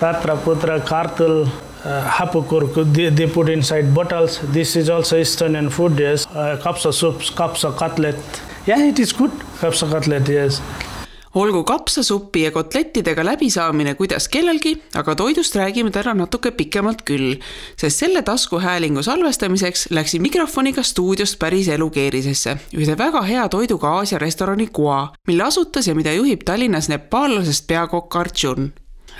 Tatra Putra, Kartul, uh, Hapukurku, they, they put inside bottles. This is also Estonian food, yes. Uh, kapsa soups, kapsa cutlet. Yeah, it is good, kapsa cutlet, yes. olgu kapsasuppi ja kotlettidega läbisaamine kuidas kellelgi, aga toidust räägime täna natuke pikemalt küll, sest selle taskuhäälingu salvestamiseks läksin mikrofoniga stuudiost päris elukeerisesse, ühte väga hea toiduga Aasia restorani Goa, mille asutas ja mida juhib Tallinnas nepaallasest peakokk Arjun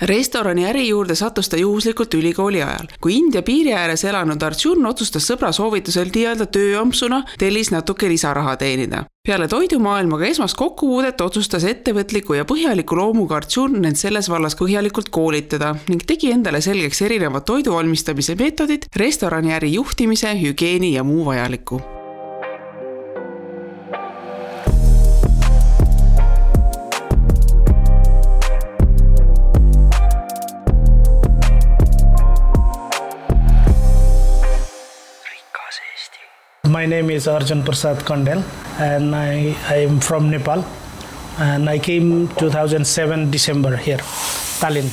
restorani äri juurde sattus ta juhuslikult ülikooli ajal. kui India piiri ääres elanud Arjun otsustas sõbra soovitusel nii-öelda tööampsuna tellis natuke lisaraha teenida. peale toidumaailmaga esmast kokkupuudet otsustas ettevõtliku ja põhjaliku loomuga Arjun end selles vallas põhjalikult koolitada ning tegi endale selgeks erinevad toidu valmistamise meetodid, restoraniäri juhtimise, hügieeni ja muu vajaliku My name is Arjun Prasad Kandel and I, I am from Nepal and I came 2007 December here, Tallinn.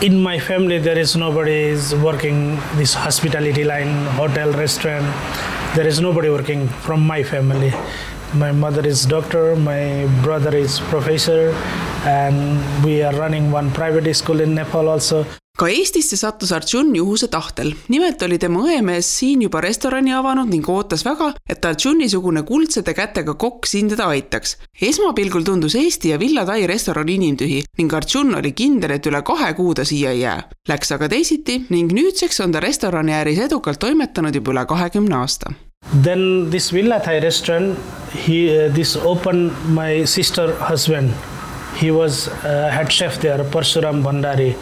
In my family there is nobody is working this hospitality line, hotel, restaurant. There is nobody working from my family. My mother is doctor, my brother is professor and we are running one private school in Nepal also. Ka Eestisse sattus Arjun juhuse tahtel. nimelt oli tema õemees siin juba restorani avanud ning ootas väga, et Arjuni-sugune kuldsete kätega kokk siin teda aitaks. esmapilgul tundus Eesti ja Villa Tai restoran inimtühi ning Arjun oli kindel, et üle kahe kuu ta siia ei jää. Läks aga teisiti ning nüüdseks on ta restorani ääris edukalt toimetanud juba üle kahekümne aasta Then this Villa Thai restaurant, he uh, this opened my sister husband. He was uh, head chef there, Parsuram Bhandari.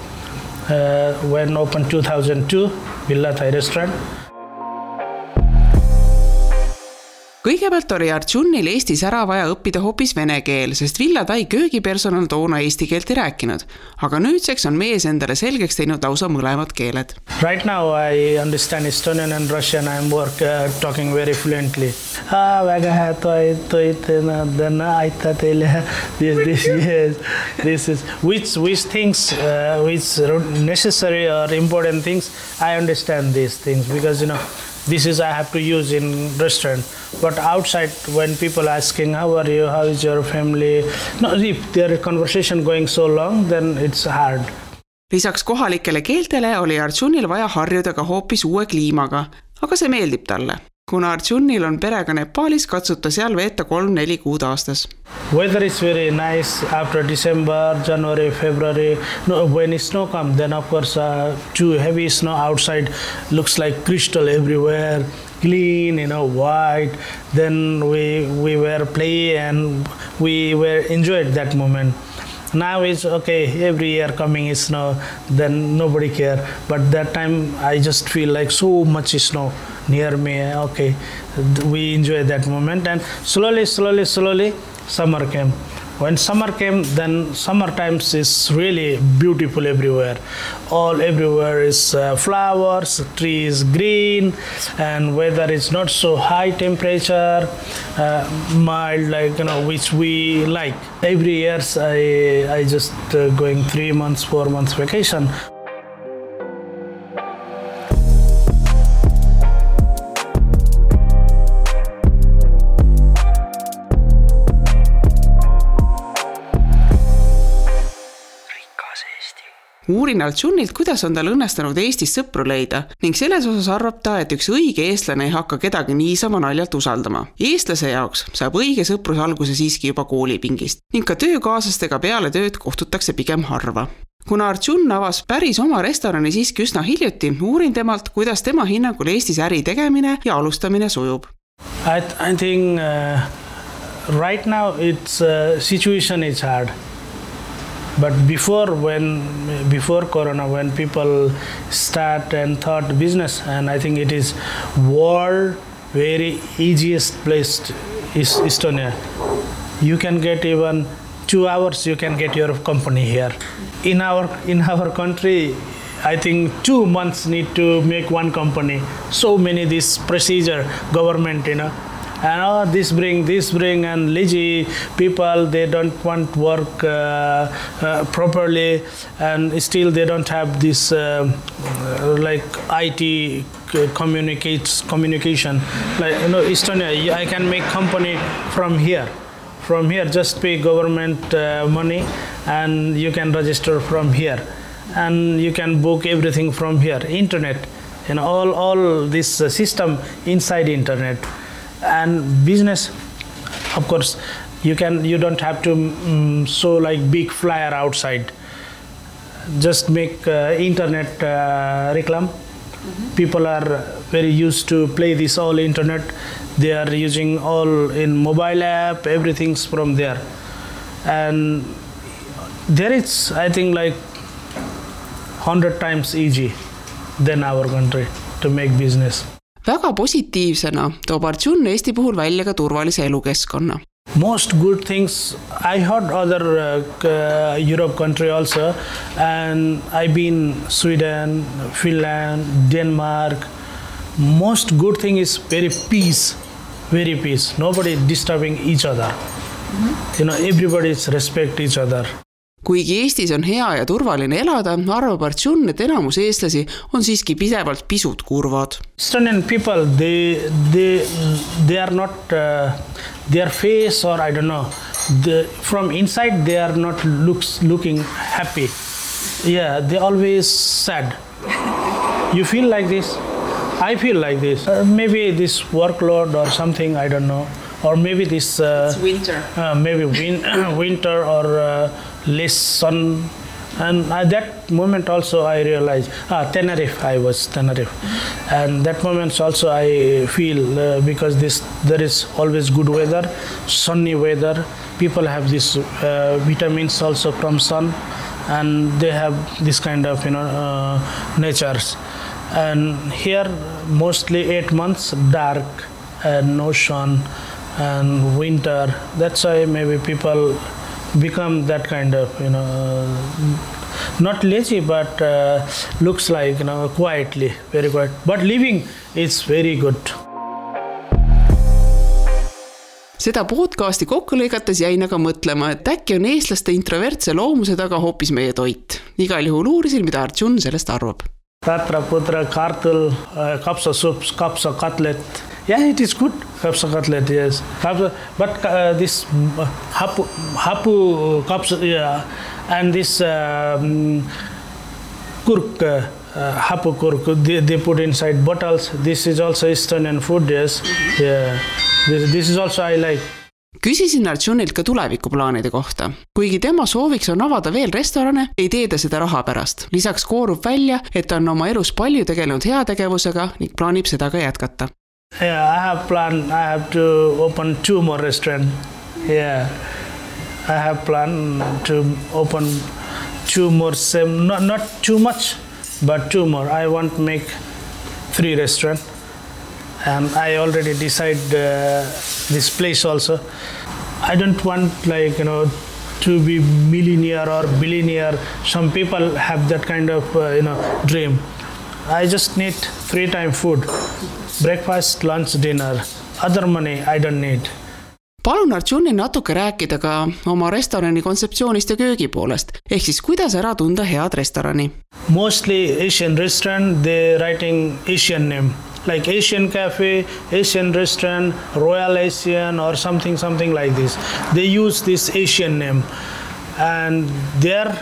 Uh, when opened 2002, Villa Thai restaurant. Kõigepealt oli Arjunil Eestis ära vaja õppida hoopis vene keel, sest Villa Tai köögipersonal toona eesti keelt ei rääkinud. aga nüüdseks on mees endale selgeks teinud lausa mõlemad keeled. Right now I understand Estonian and Russian. I'm work uh, talking very fluently. Ah, väga hea toit, toit, then aitäh teile. This, this, yes, this is which which things uh, which necessary or important things. I understand these things because you know this is I have to use in restaurant. But outside, when people asking how are you, how is your family, no, if their conversation going so long, then it's hard. lisaks kohalikele keeltele oli Arjunil vaja harjuda ka hoopis uue kliimaga, aga see meeldib talle kuna Arjunil on perega Nepaalis, katsub ta seal veeta kolm-neli kuud aastas. Weather is very nice after December, January, February. No, when snow comes, then of course uh, too heavy snow outside looks like crystal everywhere, clean, you know, white. Then we we were play and we were enjoyed that moment. now it's okay every year coming is snow then nobody care but that time i just feel like so much snow near me okay. We enjoy that moment and slowly slowly slowly summer came. When summer came then summer times is really beautiful everywhere. All everywhere is uh, flowers trees green and weather is not so high temperature uh, mild like you know which we like. Every years i i just uh, going 3 months 4 months vacation uurin Altšunilt, kuidas on tal õnnestunud Eestis sõpru leida ning selles osas arvab ta, et üks õige eestlane ei hakka kedagi niisama naljalt usaldama. eestlase jaoks saab õige sõprus alguse siiski juba koolipingist ning ka töökaaslastega peale tööd kohtutakse pigem harva kuna Arjun avas päris oma restorani siiski üsna hiljuti, uurin temalt, kuidas tema hinnangul Eestis äri tegemine ja alustamine sujub. I think uh, right now it's uh, situation is hard but before when before corona when people start and thought business and i think it is world very easiest place is estonia. You can get even two hours you can get your company here. In our in our country I think two months need to make one company. So many this procedure government, you know, and oh, this bring this bring and lazy people they don't want work uh, uh, properly. And still they don't have this uh, like IT communicates communication. Like you know Estonia I can make company from here. From here just pay government uh, money and you can register from here. And you can book everything from here. Internet know all all this uh, system inside internet and business of course you can you don't have to um, show like big flyer outside. Just make uh, internet uh, reclam. Mm-hmm. people are very used to play this all internet. They are using all in mobile app everything's from there. And there is i think like 100 times easy than our country to make business väga positiivsena toob Arjun Eesti puhul välja ka turvalise elukeskkonna. Most good things I heard other uh, Europe country also and I been Sweden, Finland, Denmark. Most good thing is very peace, very peace. Nobody disturbing each other. Mm-hmm. You know, everybody respect each other kuigi Eestis on hea ja turvaline elada, arvab Artšun, et enamus eestlasi on siiski pidevalt pisut kurvad. Estonian people, they, they, they are not uh,, their face or I don't know, from inside they are not looks, looking happy. Yeah, they always sad. You feel like this? I feel like this. Uh, maybe this workload or something, I don't know. Or maybe this. Uh, it's winter. Uh, maybe win- winter or uh, less sun and at that moment also i realized ah tenerife i was tenerife mm-hmm. and that moment also i feel uh, because this there is always good weather sunny weather people have this uh, vitamins also from sun and they have this kind of you know uh, natures and here mostly 8 months dark and no sun and winter that's why maybe people become that kind of you know not lazy but uh, looks like you know quietly very quiet but living is very good seda podcasti kokku lõigates jäin aga mõtlema, et äkki on eestlaste introvertse loomuse taga hoopis meie toit. igal juhul uurisin, mida Arjun sellest arvab. Tatraputra, kartul, uh, kapsasupp, kapsakatlet Yeah, it is good kapsa cutlet. Yes, kapsa, but uh, this hapu hapu kapsa yeah, and this um, kurk. Uh, hapu kurk they, they put inside bottles. This is also Eastern food. Yes, yeah. This, this is also I like küsisin Arjunilt ka tulevikuplaanide kohta. kuigi tema sooviks on avada veel restorane, ei tee ta seda raha pärast. lisaks koorub välja, et ta on oma elus palju tegelenud heategevusega ning plaanib seda ka jätkata. Yeah, I have planned. I have to open two more restaurants. Yeah, I have planned to open two more. Same, not not too much, but two more. I want to make three restaurants, and I already decide uh, this place also. I don't want like you know to be millionaire or billionaire. Some people have that kind of uh, you know dream. I just need three time food breakfast, lunch, dinner. Other money I don't need. palun Arjunil natuke rääkida ka oma restorani kontseptsioonist ja köögipoolest, ehk siis kuidas ära tunda head restorani? Mostly Asian restaurant, they writing Asian name like Asian cafe, Asian restaurant, Royal Asian or something something like this. They use this Asian name and there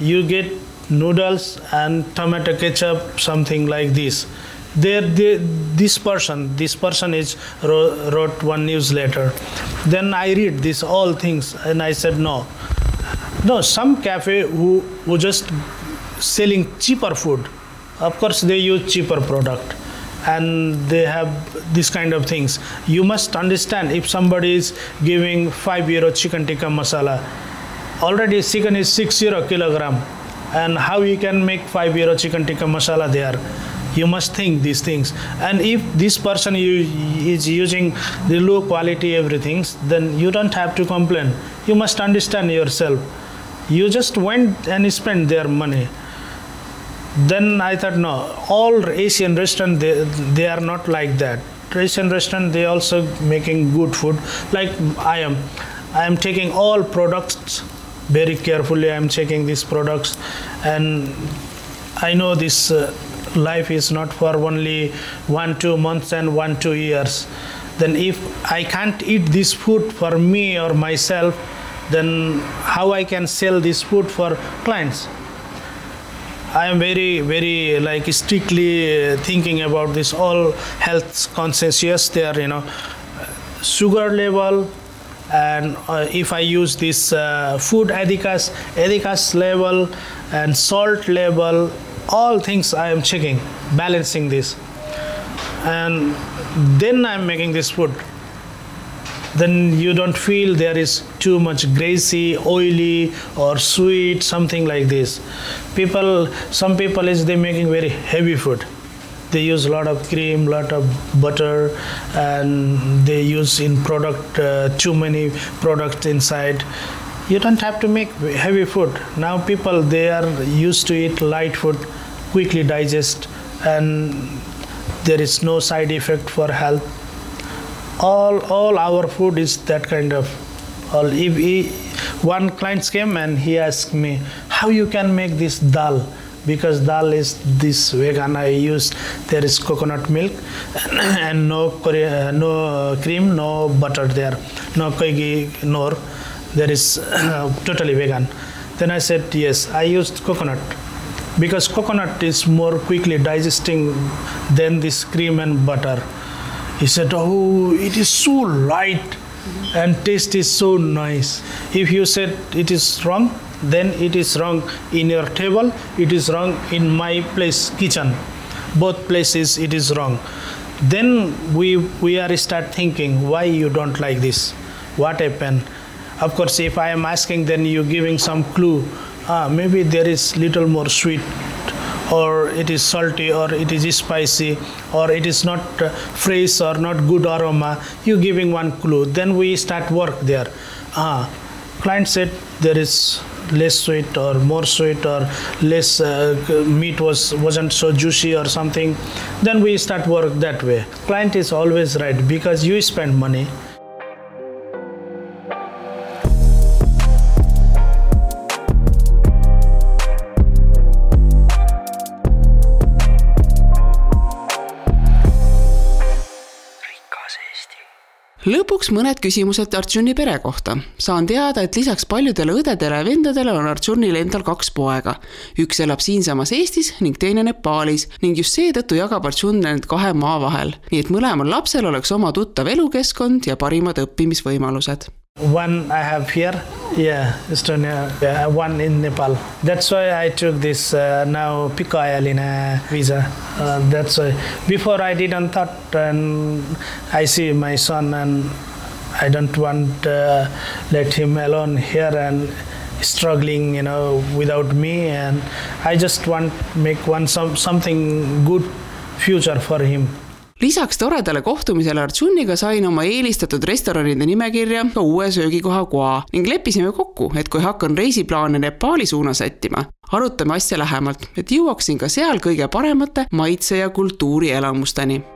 you get noodles and tomato ketchup something like this there they, this person this person is wrote, wrote one newsletter. Then i read this all things and i said no. No some cafe who who just selling cheaper food. Of course they use cheaper product and they have this kind of things. You must understand if somebody is giving 5 euro chicken tikka masala already chicken is 6 euro kilogram and how you can make 5 euro chicken tikka masala there you must think these things. And if this person is using the low quality everything then you don't have to complain. You must understand yourself. You just went and spent their money. Then i thought no all asian restaurant they, they are not like that. Asian restaurant they also making good food. Like I am, I am taking all products very carefully. I am checking these products, and I know this uh, life is not for only one two months and one two years. Then if I can't eat this food for me or myself, then how I can sell this food for clients? I am very, very like strictly thinking about this all health conscious there, you know, sugar level, and uh, if I use this uh, food ethicas, ethicas level, and salt level, all things I am checking, balancing this, and then I am making this food. Then you don't feel there is too much greasy oily or sweet something like this. People some people is they making very heavy food. They use a lot of cream lot of butter and they use in product uh, too many products inside you don't have to make heavy food. Now people they are used to eat light food quickly digest and there is no side effect for health. All all our food is that kind of. All if he, one client came and he asked me how you can make this dal? Because dal is this vegan i use there is coconut milk and no no cream no butter there. No koigi nor there is uh, totally vegan then i said yes i used coconut because coconut is more quickly digesting than this cream and butter he said, Oh, it is so light and taste is so nice. If you said it is wrong, then it is wrong in your table, it is wrong in my place, kitchen. Both places it is wrong. Then we we are start thinking why you don't like this, what happened. Of course, if I am asking, then you giving some clue. Ah, maybe there is little more sweet or it is salty or it is spicy or it is not uh, fresh or not good aroma. You giving one clue. Then we start work there. Ah client said there is less sweet or more sweet or less uh, meat was wasn't so juicy or something. Then we start work that way. Client is always right because you spend money lõpuks mõned küsimused Artjuni pere kohta. saan teada, et lisaks paljudele õdedele ja vendadele on Artjunil endal kaks poega. üks elab siinsamas Eestis ning teine Nepaalis ning just seetõttu jagab Artjun need kahe maa vahel. nii et mõlemal lapsel oleks oma tuttav elukeskkond ja parimad õppimisvõimalused One I have here, yeah, Estonia, yeah, one in Nepal. That's why I took this uh, now Pikayaline visa. Uh, that's why before I didn't thought, and I see my son, and I don't want uh, let him alone here and struggling, you know, without me. And I just want make one some something good future for him. Lisaks toredale kohtumisele Artsuniga sain oma eelistatud restoranide nimekirja ka uue söögikoha koha ning leppisime kokku, et kui hakkan reisiplaane Nepaali suunas sättima, arutame asja lähemalt, et jõuaksin ka seal kõige paremate maitse- ja kultuurielamusteni